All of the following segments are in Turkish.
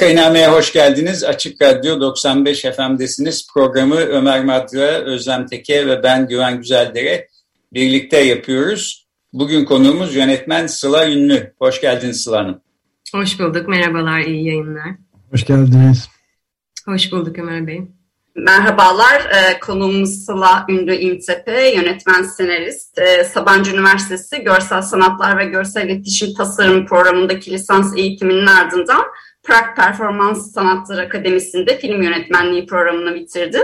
Vakainame'ye hoş geldiniz. Açık Radyo 95 FM'desiniz. Programı Ömer Madra, Özlem Teke ve ben Güven Güzeldere birlikte yapıyoruz. Bugün konuğumuz yönetmen Sıla Ünlü. Hoş geldiniz Sıla Hanım. Hoş bulduk. Merhabalar, iyi yayınlar. Hoş geldiniz. Hoş bulduk Ömer Bey. Merhabalar, e, konuğumuz Sıla Ünlü İmtepe, yönetmen senarist. E, Sabancı Üniversitesi Görsel Sanatlar ve Görsel İletişim Tasarım programındaki lisans eğitiminin ardından Prag Performans Sanatları Akademisi'nde film yönetmenliği programını bitirdi.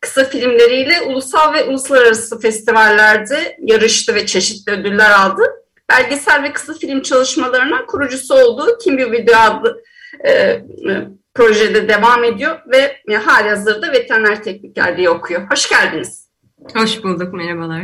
Kısa filmleriyle ulusal ve uluslararası festivallerde yarıştı ve çeşitli ödüller aldı. Belgesel ve kısa film çalışmalarına kurucusu olduğu Kim Bir Video adlı e, e, projede devam ediyor ve e, hali hazırda veteriner teknikerliği okuyor. Hoş geldiniz. Hoş bulduk, merhabalar.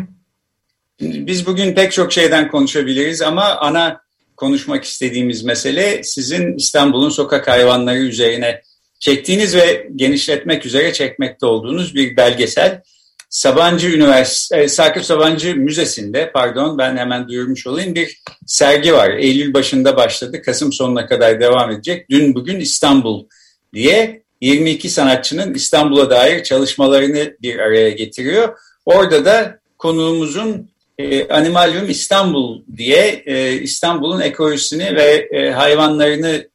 Biz bugün pek çok şeyden konuşabiliriz ama ana konuşmak istediğimiz mesele sizin İstanbul'un sokak hayvanları üzerine çektiğiniz ve genişletmek üzere çekmekte olduğunuz bir belgesel. Sabancı Üniversitesi, Sakıp Sabancı Müzesi'nde, pardon ben hemen duyurmuş olayım, bir sergi var. Eylül başında başladı, Kasım sonuna kadar devam edecek. Dün bugün İstanbul diye 22 sanatçının İstanbul'a dair çalışmalarını bir araya getiriyor. Orada da konuğumuzun e, Animalium İstanbul diye e, İstanbul'un ekolojisini ve e, hayvanlarını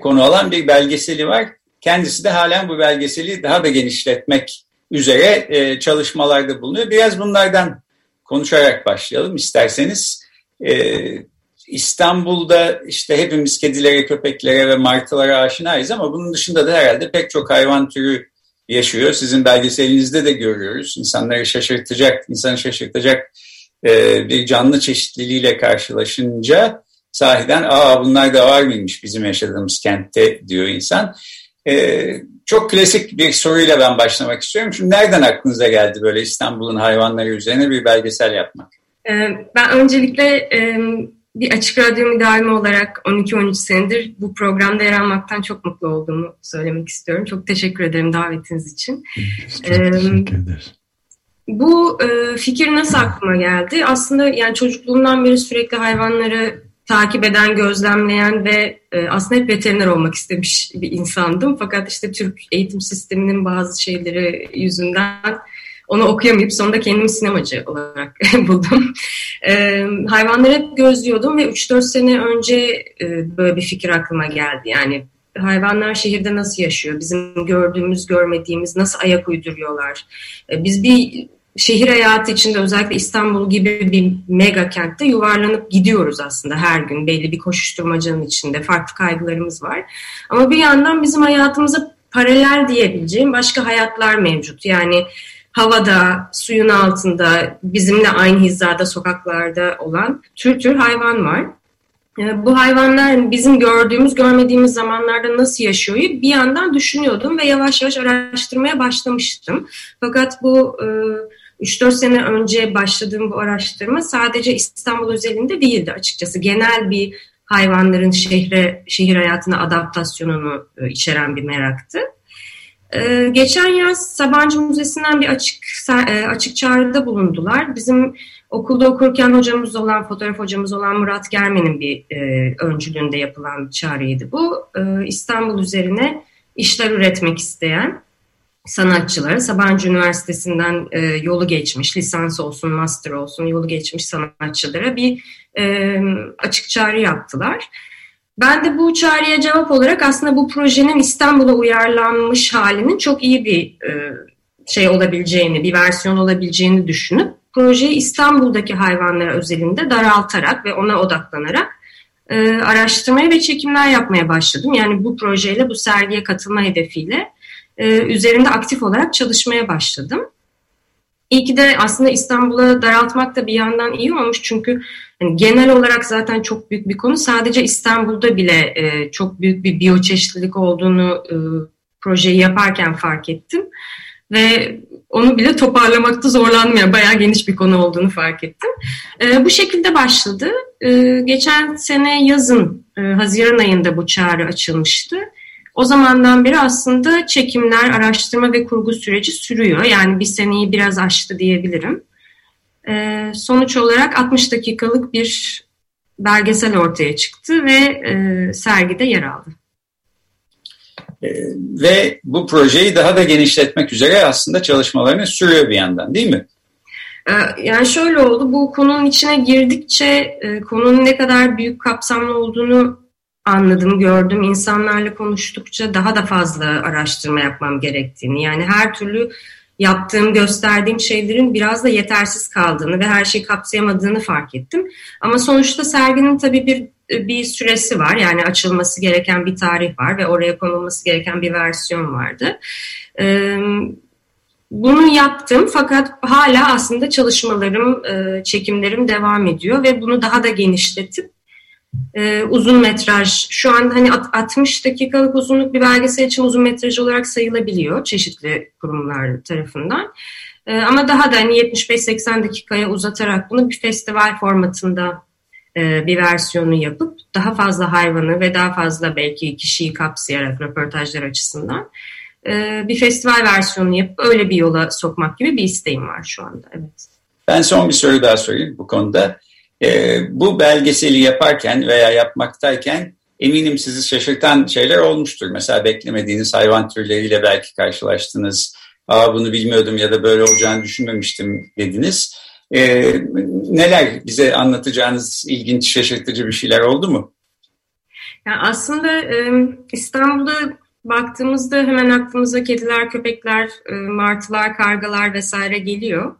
konu alan bir belgeseli var. Kendisi de halen bu belgeseli daha da genişletmek üzere çalışmalarda bulunuyor. Biraz bunlardan konuşarak başlayalım isterseniz. İstanbul'da işte hepimiz kedilere, köpeklere ve martılara aşinayız ama bunun dışında da herhalde pek çok hayvan türü yaşıyor. Sizin belgeselinizde de görüyoruz. İnsanları şaşırtacak, insanı şaşırtacak e, bir canlı çeşitliliğiyle karşılaşınca sahiden aa bunlar da var mıymış bizim yaşadığımız kentte diyor insan. E, çok klasik bir soruyla ben başlamak istiyorum. Şimdi nereden aklınıza geldi böyle İstanbul'un hayvanları üzerine bir belgesel yapmak? Ee, ben öncelikle bir açık radyo müdavimi olarak 12-13 senedir bu programda yer almaktan çok mutlu olduğumu söylemek istiyorum. Çok teşekkür ederim davetiniz için. Çok teşekkür ederiz. Bu e, fikir nasıl aklıma geldi? Aslında yani çocukluğumdan beri sürekli hayvanları takip eden, gözlemleyen ve e, aslında hep veteriner olmak istemiş bir insandım. Fakat işte Türk eğitim sisteminin bazı şeyleri yüzünden onu okuyamayıp sonunda kendimi sinemacı olarak buldum. E, hayvanları hep gözlüyordum ve 3-4 sene önce e, böyle bir fikir aklıma geldi. Yani hayvanlar şehirde nasıl yaşıyor? Bizim gördüğümüz, görmediğimiz nasıl ayak uyduruyorlar? E, biz bir şehir hayatı içinde özellikle İstanbul gibi bir mega kentte yuvarlanıp gidiyoruz aslında her gün belli bir koşuşturmacanın içinde farklı kaygılarımız var. Ama bir yandan bizim hayatımıza paralel diyebileceğim başka hayatlar mevcut. Yani havada, suyun altında, bizimle aynı hizada sokaklarda olan tür tür hayvan var. Ee, bu hayvanlar bizim gördüğümüz, görmediğimiz zamanlarda nasıl yaşıyor bir yandan düşünüyordum ve yavaş yavaş araştırmaya başlamıştım. Fakat bu 3-4 e, sene önce başladığım bu araştırma sadece İstanbul özelinde değildi açıkçası. Genel bir hayvanların şehre, şehir hayatına adaptasyonunu e, içeren bir meraktı. Ee, geçen yaz Sabancı Müzesi'nden bir açık e, açık çağrıda bulundular. Bizim okulda okurken hocamız olan, fotoğraf hocamız olan Murat Germen'in bir e, öncülüğünde yapılan bir çağrıydı bu. E, İstanbul üzerine işler üretmek isteyen sanatçılara, Sabancı Üniversitesi'nden e, yolu geçmiş, lisans olsun, master olsun, yolu geçmiş sanatçılara bir e, açık çağrı yaptılar. Ben de bu çağrıya cevap olarak aslında bu projenin İstanbul'a uyarlanmış halinin çok iyi bir e, şey olabileceğini, bir versiyon olabileceğini düşünüp projeyi İstanbul'daki hayvanlara özelinde daraltarak ve ona odaklanarak e, araştırmaya ve çekimler yapmaya başladım. Yani bu projeyle, bu sergiye katılma hedefiyle e, üzerinde aktif olarak çalışmaya başladım. İyi ki de aslında İstanbul'a daraltmak da bir yandan iyi olmuş çünkü yani genel olarak zaten çok büyük bir konu. Sadece İstanbul'da bile e, çok büyük bir biyoçeşitlilik olduğunu e, projeyi yaparken fark ettim. Ve onu bile toparlamakta zorlandım. Yani bayağı geniş bir konu olduğunu fark ettim. E, bu şekilde başladı. E, geçen sene yazın, e, Haziran ayında bu çağrı açılmıştı. O zamandan beri aslında çekimler, araştırma ve kurgu süreci sürüyor. Yani bir seneyi biraz aştı diyebilirim. E, sonuç olarak 60 dakikalık bir belgesel ortaya çıktı ve e, sergide yer aldı. E, ve bu projeyi daha da genişletmek üzere aslında çalışmalarını sürüyor bir yandan değil mi? E, yani şöyle oldu, bu konunun içine girdikçe e, konunun ne kadar büyük kapsamlı olduğunu anladım, gördüm. İnsanlarla konuştukça daha da fazla araştırma yapmam gerektiğini. Yani her türlü yaptığım, gösterdiğim şeylerin biraz da yetersiz kaldığını ve her şeyi kapsayamadığını fark ettim. Ama sonuçta serginin tabii bir bir süresi var. Yani açılması gereken bir tarih var ve oraya konulması gereken bir versiyon vardı. Bunu yaptım fakat hala aslında çalışmalarım, çekimlerim devam ediyor ve bunu daha da genişletip e, uzun metraj şu an hani 60 dakikalık uzunluk bir belgesel için uzun metraj olarak sayılabiliyor çeşitli kurumlar tarafından. E, ama daha da hani 75-80 dakikaya uzatarak bunu bir festival formatında e, bir versiyonu yapıp daha fazla hayvanı ve daha fazla belki kişiyi kapsayarak röportajlar açısından e, bir festival versiyonu yapıp öyle bir yola sokmak gibi bir isteğim var şu anda. Evet. Ben son bir soru daha sorayım bu konuda. E, bu belgeseli yaparken veya yapmaktayken eminim sizi şaşırtan şeyler olmuştur. Mesela beklemediğiniz hayvan türleriyle belki karşılaştınız. Aa bunu bilmiyordum ya da böyle olacağını düşünmemiştim dediniz. E, neler bize anlatacağınız ilginç, şaşırtıcı bir şeyler oldu mu? Yani aslında e, İstanbul'da baktığımızda hemen aklımıza kediler, köpekler, e, martılar, kargalar vesaire geliyor.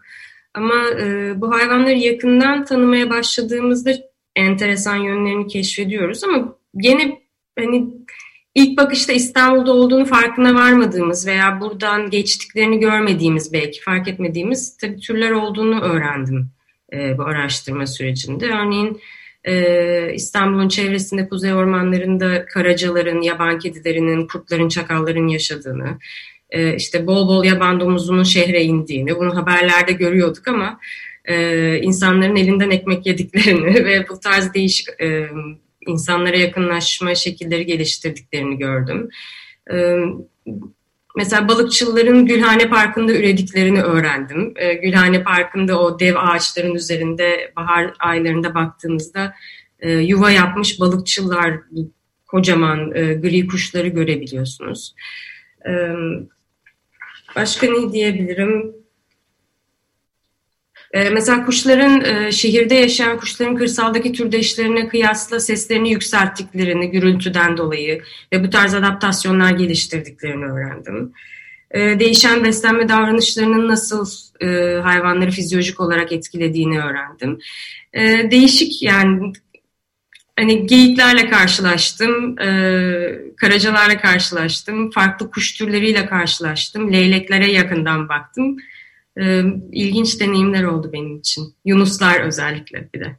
Ama e, bu hayvanları yakından tanımaya başladığımızda enteresan yönlerini keşfediyoruz ama gene hani ilk bakışta İstanbul'da olduğunu farkına varmadığımız veya buradan geçtiklerini görmediğimiz belki fark etmediğimiz tabii türler olduğunu öğrendim e, bu araştırma sürecinde. Örneğin e, İstanbul'un çevresinde kuzey ormanlarında karacaların, yaban kedilerinin, kurtların, çakalların yaşadığını, e, işte bol bol yaban domuzunun şehre indiğini, bunu haberlerde görüyorduk ama e, insanların elinden ekmek yediklerini ve bu tarz değişik e, insanlara yakınlaşma şekilleri geliştirdiklerini gördüm. E, mesela balıkçıların Gülhane Parkı'nda ürediklerini öğrendim. E, Gülhane Parkı'nda o dev ağaçların üzerinde bahar aylarında baktığımızda e, yuva yapmış balıkçılar kocaman e, gri kuşları görebiliyorsunuz. E, Başka ne diyebilirim? Ee, mesela kuşların, e, şehirde yaşayan kuşların kırsaldaki türdeşlerine kıyasla seslerini yükselttiklerini gürültüden dolayı ve bu tarz adaptasyonlar geliştirdiklerini öğrendim. Ee, değişen beslenme davranışlarının nasıl e, hayvanları fizyolojik olarak etkilediğini öğrendim. Ee, değişik yani hani geyiklerle karşılaştım, e, karacalarla karşılaştım, farklı kuş türleriyle karşılaştım, leyleklere yakından baktım. E, ilginç deneyimler oldu benim için. Yunuslar özellikle bir de.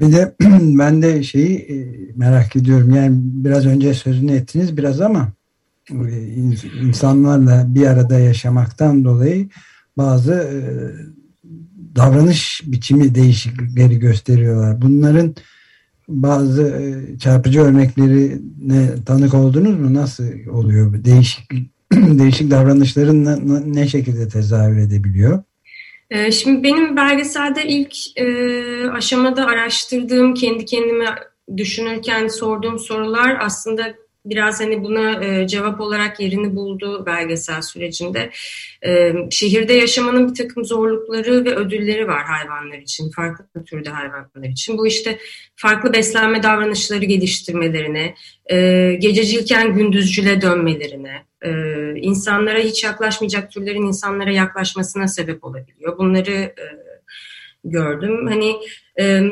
Bir de ben de şeyi e, merak ediyorum. Yani biraz önce sözünü ettiniz biraz ama e, insanlarla bir arada yaşamaktan dolayı bazı e, davranış biçimi değişiklikleri gösteriyorlar. Bunların bazı çarpıcı örneklerine tanık oldunuz mu? Nasıl oluyor? Değişik değişik davranışların ne, ne şekilde tezahür edebiliyor? E, şimdi benim belgeselde ilk e, aşamada araştırdığım, kendi kendime düşünürken sorduğum sorular aslında biraz hani buna e, cevap olarak yerini buldu belgesel sürecinde. E, şehirde yaşamanın bir takım zorlukları ve ödülleri var hayvanlar için, farklı türde hayvanlar için. Bu işte farklı beslenme davranışları geliştirmelerine, gececilken gündüzcüle dönmelerine, e, insanlara hiç yaklaşmayacak türlerin insanlara yaklaşmasına sebep olabiliyor. Bunları e, gördüm. Hani e,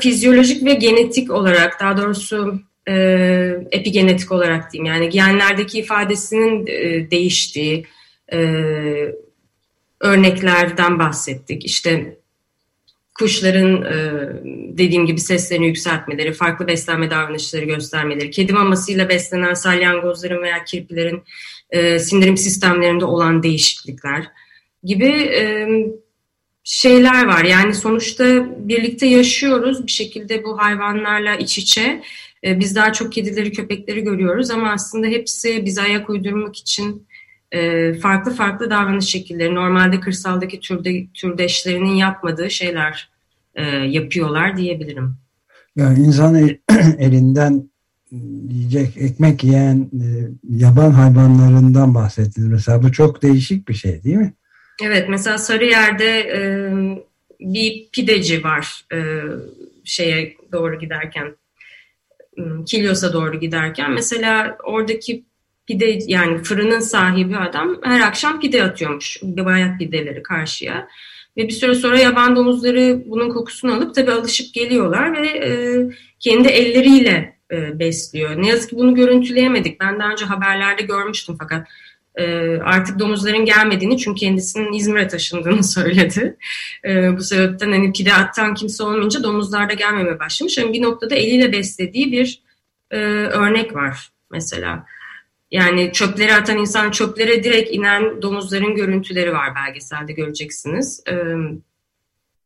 fizyolojik ve genetik olarak daha doğrusu e, epigenetik olarak diyeyim yani genlerdeki ifadesinin e, değiştiği e, örneklerden bahsettik. İşte kuşların e, dediğim gibi seslerini yükseltmeleri, farklı beslenme davranışları göstermeleri, kedi mamasıyla beslenen salyangozların veya kirpilerin e, sindirim sistemlerinde olan değişiklikler gibi e, şeyler var. Yani sonuçta birlikte yaşıyoruz bir şekilde bu hayvanlarla iç içe. Biz daha çok kedileri, köpekleri görüyoruz ama aslında hepsi bize ayak uydurmak için farklı farklı davranış şekilleri, normalde kırsaldaki türde, türdeşlerinin yapmadığı şeyler e, yapıyorlar diyebilirim. Yani insan elinden yiyecek ekmek yiyen e, yaban hayvanlarından bahsettiniz. Mesela bu çok değişik bir şey değil mi? Evet mesela Sarıyer'de e, bir pideci var e, şeye doğru giderken Kilyos'a doğru giderken mesela oradaki pide yani fırının sahibi adam her akşam pide atıyormuş bayat pideleri karşıya. Ve bir süre sonra yaban domuzları bunun kokusunu alıp tabii alışıp geliyorlar ve e, kendi elleriyle e, besliyor. Ne yazık ki bunu görüntüleyemedik. Ben daha önce haberlerde görmüştüm fakat e, artık domuzların gelmediğini çünkü kendisinin İzmir'e taşındığını söyledi. E, bu sebepten hani pide attan kimse olmayınca domuzlar da gelmemeye başlamış. Yani bir noktada eliyle beslediği bir e, örnek var mesela. Yani çöpleri atan insan çöplere direkt inen domuzların görüntüleri var belgeselde göreceksiniz. Ee,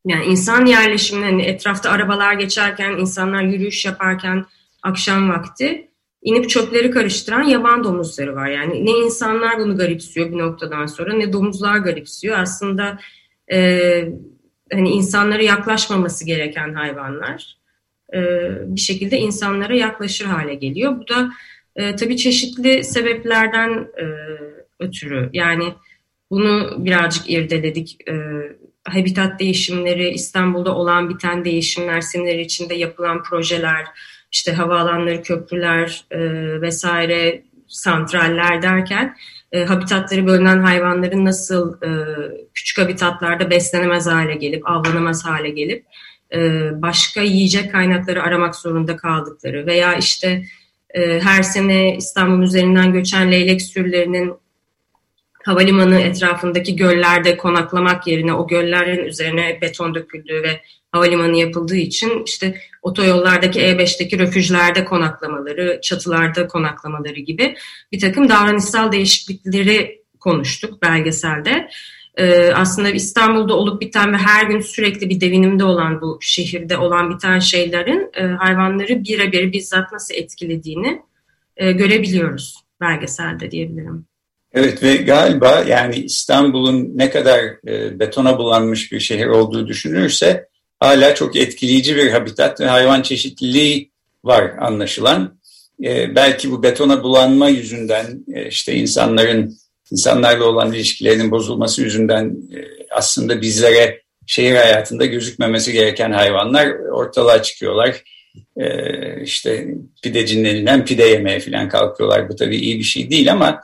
yani insan yerleşiminin hani etrafta arabalar geçerken, insanlar yürüyüş yaparken akşam vakti inip çöpleri karıştıran yaban domuzları var. Yani ne insanlar bunu garipsiyor bir noktadan sonra ne domuzlar garipsiyor. Aslında e, hani insanlara yaklaşmaması gereken hayvanlar e, bir şekilde insanlara yaklaşır hale geliyor. Bu da e, tabii çeşitli sebeplerden e, ötürü yani bunu birazcık irdeledik. E, habitat değişimleri, İstanbul'da olan biten değişimler, sinirler içinde yapılan projeler, işte havaalanları, köprüler e, vesaire, santraller derken e, habitatları bölünen hayvanların nasıl e, küçük habitatlarda beslenemez hale gelip, avlanamaz hale gelip e, başka yiyecek kaynakları aramak zorunda kaldıkları veya işte e, her sene İstanbul üzerinden göçen leylek sürülerinin havalimanı etrafındaki göllerde konaklamak yerine o göllerin üzerine beton döküldüğü ve havalimanı yapıldığı için işte otoyollardaki E5'teki refüjlerde konaklamaları, çatılarda konaklamaları gibi bir takım davranışsal değişiklikleri konuştuk belgeselde e, aslında İstanbul'da olup biten ve her gün sürekli bir devinimde olan bu şehirde olan biten şeylerin e, hayvanları birebir bizzat nasıl etkilediğini e, görebiliyoruz belgeselde diyebilirim. Evet ve galiba yani İstanbul'un ne kadar e, betona bulanmış bir şehir olduğu düşünülürse hala çok etkileyici bir habitat ve hayvan çeşitliliği var anlaşılan. E, belki bu betona bulanma yüzünden e, işte insanların insanlarla olan ilişkilerinin bozulması yüzünden e, aslında bizlere şehir hayatında gözükmemesi gereken hayvanlar ortalığa çıkıyorlar. Ee, işte pidecinin pide yemeye falan kalkıyorlar. Bu tabii iyi bir şey değil ama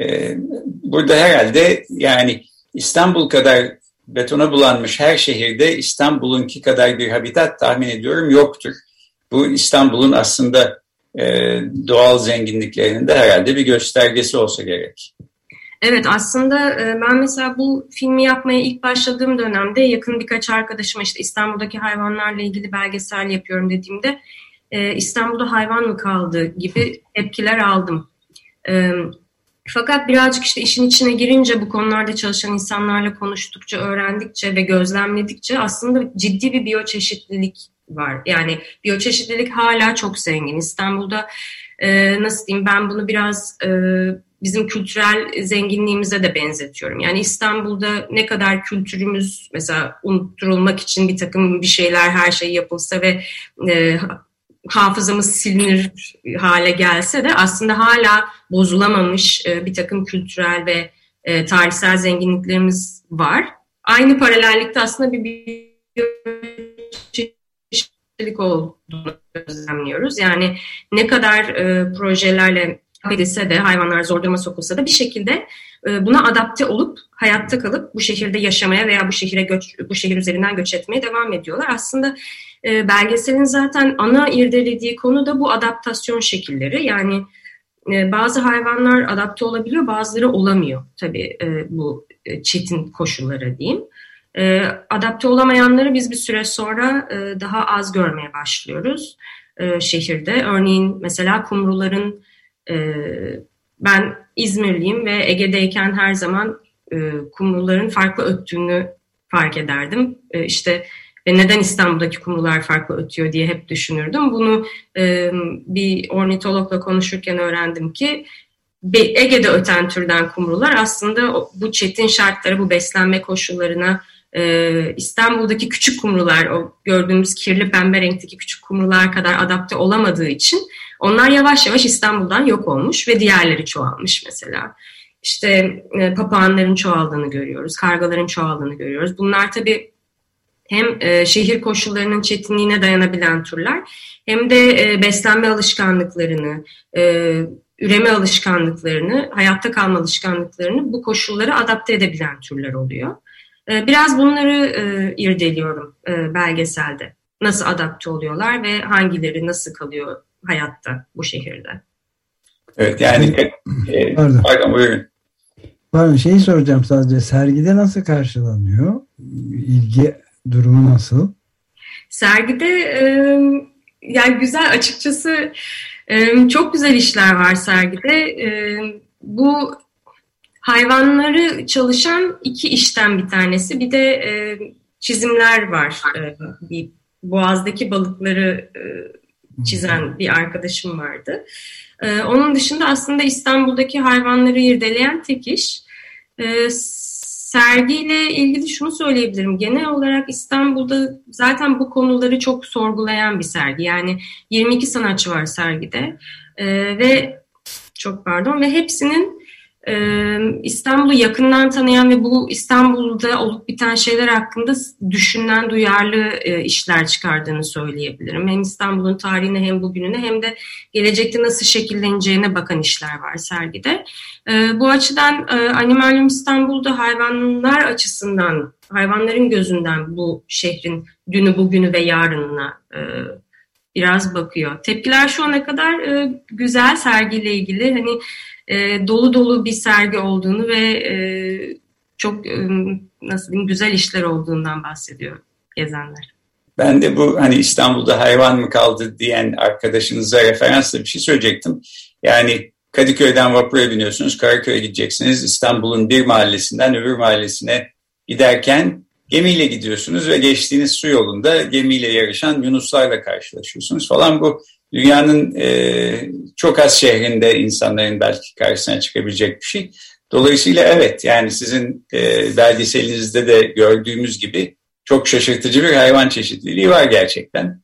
e, burada herhalde yani İstanbul kadar betona bulanmış her şehirde İstanbul'unki kadar bir habitat tahmin ediyorum yoktur. Bu İstanbul'un aslında e, doğal zenginliklerinin de herhalde bir göstergesi olsa gerek. Evet aslında e, ben mesela bu filmi yapmaya ilk başladığım dönemde yakın birkaç arkadaşıma işte İstanbul'daki hayvanlarla ilgili belgesel yapıyorum dediğimde e, İstanbul'da hayvan mı kaldı gibi tepkiler aldım. E, fakat birazcık işte işin içine girince bu konularda çalışan insanlarla konuştukça, öğrendikçe ve gözlemledikçe aslında ciddi bir biyoçeşitlilik var. Yani biyoçeşitlilik hala çok zengin. İstanbul'da nasıl diyeyim ben bunu biraz bizim kültürel zenginliğimize de benzetiyorum. Yani İstanbul'da ne kadar kültürümüz mesela unutturulmak için bir takım bir şeyler her şey yapılsa ve e, hafızamız silinir hale gelse de aslında hala bozulamamış e, bir takım kültürel ve e, tarihsel zenginliklerimiz var. Aynı paralellikte aslında bir çeşitlilik olduğunu gözlemliyoruz. Yani ne kadar e, projelerle edilse de hayvanlar zor duruma sokulsa da bir şekilde e, buna adapte olup hayatta kalıp bu şehirde yaşamaya veya bu şehire göç, bu şehir üzerinden göç etmeye devam ediyorlar. Aslında e, belgeselin zaten ana irdelediği konu da bu adaptasyon şekilleri. Yani e, bazı hayvanlar adapte olabiliyor, bazıları olamıyor tabii e, bu e, çetin koşullara diyeyim. E, adapte olamayanları biz bir süre sonra e, daha az görmeye başlıyoruz e, şehirde. Örneğin mesela kumruların, e, ben İzmirliyim ve Ege'deyken her zaman e, kumruların farklı öttüğünü fark ederdim. E, işte ve neden İstanbul'daki kumrular farklı ötüyor diye hep düşünürdüm. Bunu e, bir ornitologla konuşurken öğrendim ki Ege'de öten türden kumrular aslında bu çetin şartlara, bu beslenme koşullarına e, İstanbul'daki küçük kumrular, o gördüğümüz kirli pembe renkteki küçük kumrular kadar adapte olamadığı için onlar yavaş yavaş İstanbul'dan yok olmuş ve diğerleri çoğalmış mesela. İşte e, papağanların çoğaldığını görüyoruz, kargaların çoğaldığını görüyoruz. Bunlar tabii hem e, şehir koşullarının çetinliğine dayanabilen türler hem de e, beslenme alışkanlıklarını, e, üreme alışkanlıklarını, hayatta kalma alışkanlıklarını bu koşullara adapte edebilen türler oluyor. E, biraz bunları e, irdeliyorum e, belgeselde. Nasıl adapte oluyorlar ve hangileri nasıl kalıyor hayatta bu şehirde. Evet yani e, pardon. pardon buyurun. Pardon şeyi soracağım sadece sergide nasıl karşılanıyor? İlgi durumu nasıl? Sergide e, yani güzel açıkçası e, çok güzel işler var sergide. E, bu hayvanları çalışan iki işten bir tanesi. Bir de e, çizimler var. E, bir boğazdaki balıkları e, çizen bir arkadaşım vardı. E, onun dışında aslında İstanbul'daki hayvanları irdeleyen tek iş. E, sergiyle ilgili şunu söyleyebilirim. Genel olarak İstanbul'da zaten bu konuları çok sorgulayan bir sergi. Yani 22 sanatçı var sergide e, ve çok pardon ve hepsinin e, İstanbul'u yakından tanıyan ve bu İstanbul'da olup biten şeyler hakkında düşünen, duyarlı e, işler çıkardığını söyleyebilirim. Hem İstanbul'un tarihine hem bugününe hem de gelecekte nasıl şekilleneceğine bakan işler var sergide. E, bu açıdan e, Animalium İstanbul'da hayvanlar açısından, hayvanların gözünden bu şehrin dünü, bugünü ve yarınına e, biraz bakıyor. Tepkiler şu ana kadar e, güzel sergiyle ilgili. Hani e, dolu dolu bir sergi olduğunu ve e, çok e, nasıl diyeyim güzel işler olduğundan bahsediyor gezenler. Ben de bu hani İstanbul'da hayvan mı kaldı diyen arkadaşınıza referansla bir şey söyleyecektim. Yani Kadıköy'den vapura biniyorsunuz, Karaköy'e gideceksiniz. İstanbul'un bir mahallesinden öbür mahallesine giderken gemiyle gidiyorsunuz ve geçtiğiniz su yolunda gemiyle yarışan yunuslarla karşılaşıyorsunuz falan. Bu dünyanın e, çok az şehrinde insanların belki karşısına çıkabilecek bir şey. Dolayısıyla evet yani sizin e, belgeselinizde de gördüğümüz gibi çok şaşırtıcı bir hayvan çeşitliliği var gerçekten.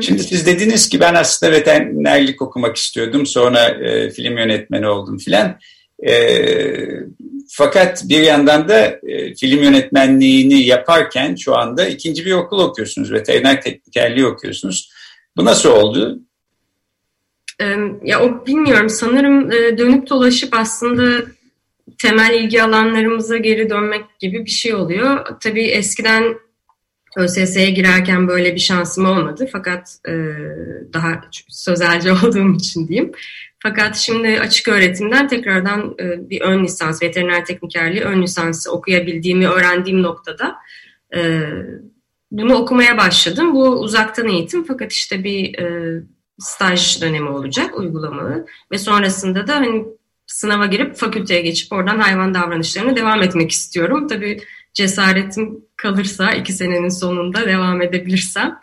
Şimdi siz dediniz ki ben aslında veterinerlik okumak istiyordum sonra e, film yönetmeni oldum filan. E, fakat bir yandan da e, film yönetmenliğini yaparken şu anda ikinci bir okul okuyorsunuz. Veteriner teknikerliği okuyorsunuz. Bu nasıl oldu? Ya o bilmiyorum sanırım dönüp dolaşıp aslında temel ilgi alanlarımıza geri dönmek gibi bir şey oluyor. Tabii eskiden ÖSS'ye girerken böyle bir şansım olmadı fakat e, daha sözelci olduğum için diyeyim. Fakat şimdi açık öğretimden tekrardan e, bir ön lisans, veteriner teknikerliği ön lisansı okuyabildiğimi öğrendiğim noktada e, bunu okumaya başladım. Bu uzaktan eğitim fakat işte bir e, staj dönemi olacak uygulamalı ve sonrasında da hani sınava girip fakülteye geçip oradan hayvan davranışlarına devam etmek istiyorum. Tabii cesaretim kalırsa iki senenin sonunda devam edebilirsem.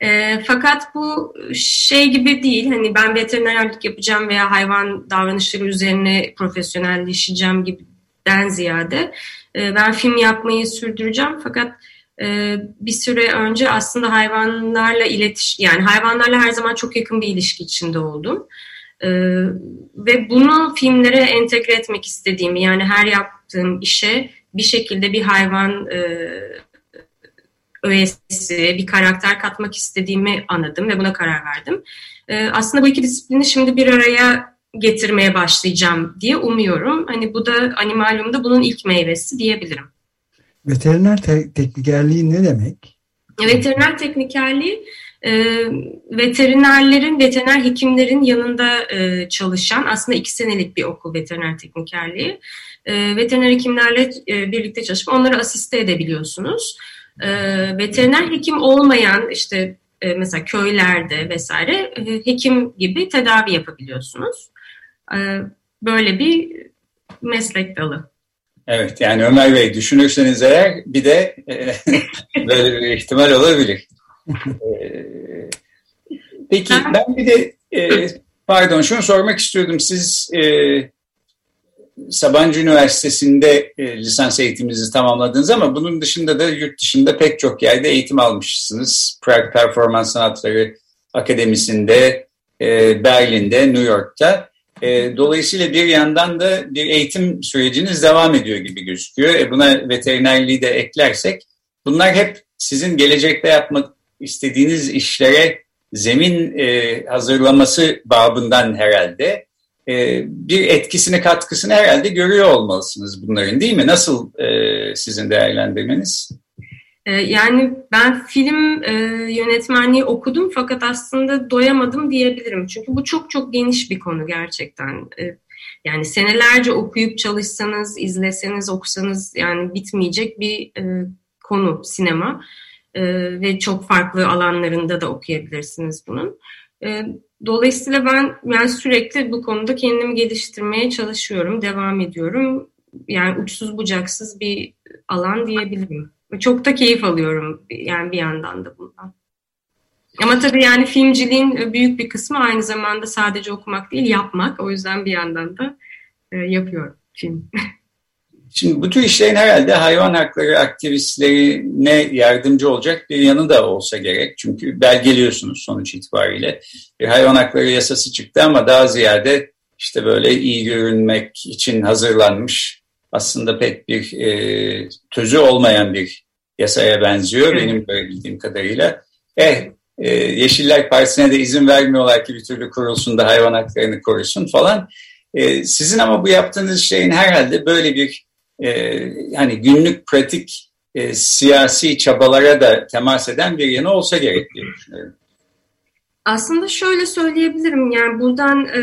E, fakat bu şey gibi değil. Hani ben veterinerlik yapacağım veya hayvan davranışları üzerine profesyonelleşeceğim gibiden ziyade e, ben film yapmayı sürdüreceğim. Fakat e, bir süre önce aslında hayvanlarla iletiş yani hayvanlarla her zaman çok yakın bir ilişki içinde oldum. E, ve bunu filmlere entegre etmek istediğimi yani her yaptığım işe bir şekilde bir hayvan e, öğesi, bir karakter katmak istediğimi anladım ve buna karar verdim. E, aslında bu iki disiplini şimdi bir araya getirmeye başlayacağım diye umuyorum. Hani bu da animalyumda bunun ilk meyvesi diyebilirim. Veteriner te teknikerliği ne demek? Veteriner teknikerliği veterinerlerin, veteriner hekimlerin yanında çalışan aslında iki senelik bir okul veteriner teknikerliği. veteriner hekimlerle birlikte çalışıp onları asiste edebiliyorsunuz. veteriner hekim olmayan işte mesela köylerde vesaire hekim gibi tedavi yapabiliyorsunuz. böyle bir meslek dalı. Evet yani Ömer Bey düşünürseniz eğer bir de böyle bir ihtimal olabilir. Peki ben bir de e, pardon şunu sormak istiyordum. Siz e, Sabancı Üniversitesi'nde e, lisans eğitiminizi tamamladınız ama bunun dışında da yurt dışında pek çok yerde eğitim almışsınız. Prague Performans Sanatları Akademisi'nde, e, Berlin'de, New York'ta. E, dolayısıyla bir yandan da bir eğitim süreciniz devam ediyor gibi gözüküyor. E, buna veterinerliği de eklersek bunlar hep sizin gelecekte yapmak istediğiniz işlere zemin e, hazırlaması babından herhalde e, bir etkisini katkısını herhalde görüyor olmalısınız bunların değil mi? Nasıl e, sizin değerlendirmeniz? E, yani ben film e, yönetmenliği okudum fakat aslında doyamadım diyebilirim. Çünkü bu çok çok geniş bir konu gerçekten. E, yani senelerce okuyup çalışsanız, izleseniz, okusanız yani bitmeyecek bir konu sinema e, ve çok farklı alanlarında da okuyabilirsiniz bunun. E, dolayısıyla ben yani sürekli bu konuda kendimi geliştirmeye çalışıyorum, devam ediyorum. Yani uçsuz bucaksız bir alan diyebilirim. Çok da keyif alıyorum yani bir yandan da bundan. Ama tabii yani filmciliğin büyük bir kısmı aynı zamanda sadece okumak değil yapmak. O yüzden bir yandan da e, yapıyorum film. Şimdi bu tür işlerin herhalde hayvan hakları aktivistlerine yardımcı olacak bir yanı da olsa gerek. Çünkü belgeliyorsunuz sonuç itibariyle. Bir hayvan hakları yasası çıktı ama daha ziyade işte böyle iyi görünmek için hazırlanmış aslında pek bir e, tözü olmayan bir yasaya benziyor benim böyle bildiğim kadarıyla. Eh, e, Yeşiller Partisi'ne de izin vermiyorlar ki bir türlü kurulsun da hayvan haklarını korusun falan. E, sizin ama bu yaptığınız şeyin herhalde böyle bir e, yani günlük pratik e, siyasi çabalara da temas eden bir yanı olsa gerek diye düşünüyorum. Aslında şöyle söyleyebilirim yani buradan e,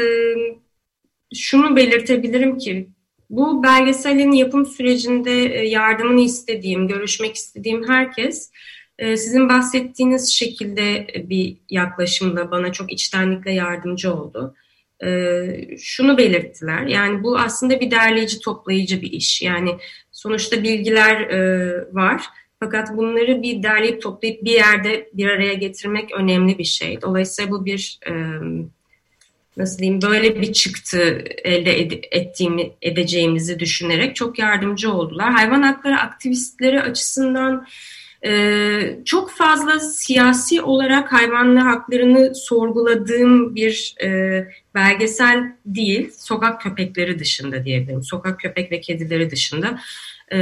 şunu belirtebilirim ki bu belgeselin yapım sürecinde e, yardımını istediğim, görüşmek istediğim herkes e, sizin bahsettiğiniz şekilde bir yaklaşımla bana çok içtenlikle yardımcı oldu e, şunu belirttiler. Yani bu aslında bir derleyici toplayıcı bir iş. Yani sonuçta bilgiler e, var. Fakat bunları bir derleyip toplayıp bir yerde bir araya getirmek önemli bir şey. Dolayısıyla bu bir e, nasıl diyeyim böyle bir çıktı elde ed- ettiğimi edeceğimizi düşünerek çok yardımcı oldular. Hayvan hakları aktivistleri açısından ee, çok fazla siyasi olarak hayvanlar haklarını sorguladığım bir e, belgesel değil. Sokak köpekleri dışında diyebilirim. Sokak köpek ve kedileri dışında. E,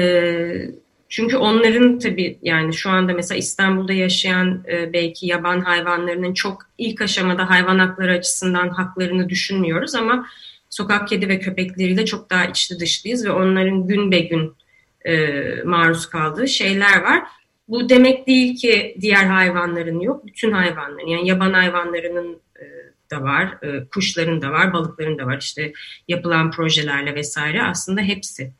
çünkü onların tabii yani şu anda mesela İstanbul'da yaşayan e, belki yaban hayvanlarının çok ilk aşamada hayvan hakları açısından haklarını düşünmüyoruz ama sokak kedi ve köpekleriyle çok daha içli dışlıyız ve onların gün be gün e, maruz kaldığı şeyler var. Bu demek değil ki diğer hayvanların yok, bütün hayvanların yani yaban hayvanlarının e, da var, e, kuşların da var, balıkların da var. İşte yapılan projelerle vesaire aslında hepsi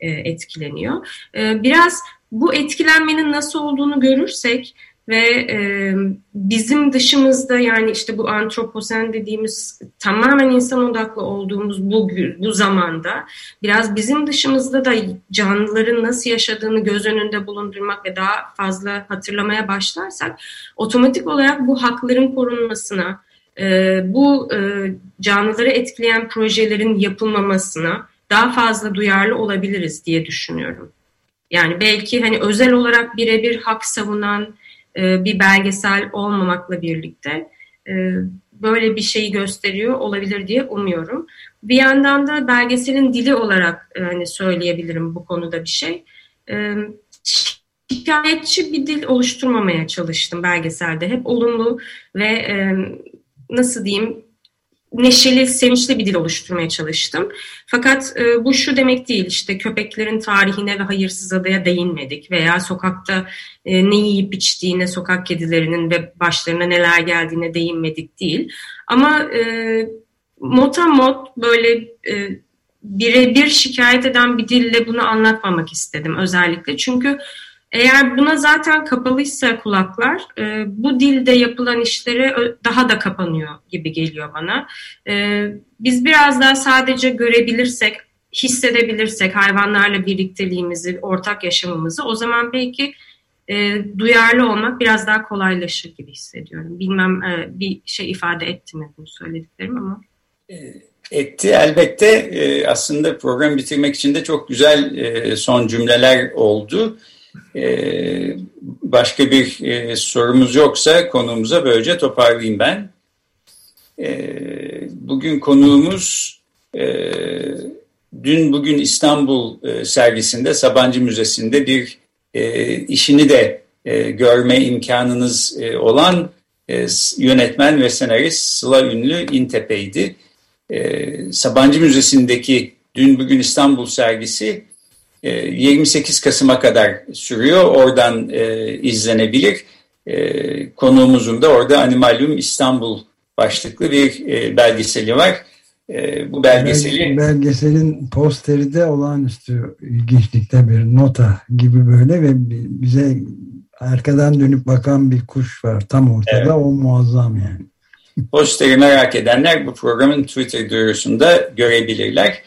e, etkileniyor. Biraz bu etkilenmenin nasıl olduğunu görürsek ve e, bizim dışımızda yani işte bu antroposen dediğimiz tamamen insan odaklı olduğumuz bu bu zamanda biraz bizim dışımızda da canlıların nasıl yaşadığını göz önünde bulundurmak ve daha fazla hatırlamaya başlarsak otomatik olarak bu hakların korunmasına e, bu e, canlıları etkileyen projelerin yapılmamasına daha fazla duyarlı olabiliriz diye düşünüyorum. Yani belki hani özel olarak birebir hak savunan e, bir belgesel olmamakla birlikte e, böyle bir şeyi gösteriyor olabilir diye umuyorum. Bir yandan da belgeselin dili olarak e, hani söyleyebilirim bu konuda bir şey. Şikayetçi bir dil oluşturmamaya çalıştım belgeselde. Hep olumlu ve nasıl diyeyim neşeli, sevinçli bir dil oluşturmaya çalıştım. Fakat e, bu şu demek değil işte köpeklerin tarihine ve hayırsız adaya değinmedik veya sokakta e, ne yiyip içtiğine, sokak kedilerinin ve başlarına neler geldiğine değinmedik değil. Ama e, motamot böyle e, birebir şikayet eden bir dille bunu anlatmamak istedim özellikle. Çünkü eğer buna zaten kapalıysa kulaklar, e, bu dilde yapılan işlere daha da kapanıyor gibi geliyor bana. E, biz biraz daha sadece görebilirsek, hissedebilirsek hayvanlarla birlikteliğimizi, ortak yaşamımızı o zaman belki e, duyarlı olmak biraz daha kolaylaşır gibi hissediyorum. Bilmem e, bir şey ifade etti mi bu söylediklerim ama. E, etti elbette. E, aslında program bitirmek için de çok güzel e, son cümleler oldu. Ee, başka bir e, sorumuz yoksa konuğumuza böylece toparlayayım ben. Ee, bugün konuğumuz e, dün bugün İstanbul e, sergisinde Sabancı Müzesi'nde bir işini de görme imkanınız olan yönetmen ve senarist Sıla Ünlü İntepe'ydi. Sabancı Müzesi'ndeki dün bugün İstanbul sergisi 28 e, Kasım'a kadar sürüyor. Oradan e, izlenebilir. E, konuğumuzun da orada Animalium İstanbul başlıklı bir e, belgeseli var. E, bu belgeseli... Belgeselin posteri de olağanüstü ilginçlikte bir nota gibi böyle ve bize arkadan dönüp bakan bir kuş var tam ortada. Evet. O muazzam yani. Posteri merak edenler bu programın Twitter duyurusunda görebilirler.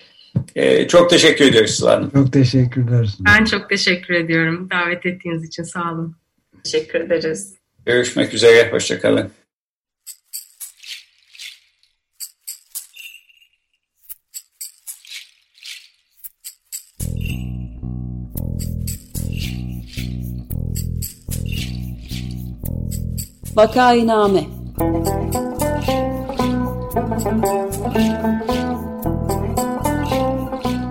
Ee, çok teşekkür ediyoruz Sıla Hanım. Çok teşekkürler. Ben çok teşekkür ediyorum. Davet ettiğiniz için sağ olun. Teşekkür ederiz. Görüşmek üzere. Hoşçakalın. Vakainame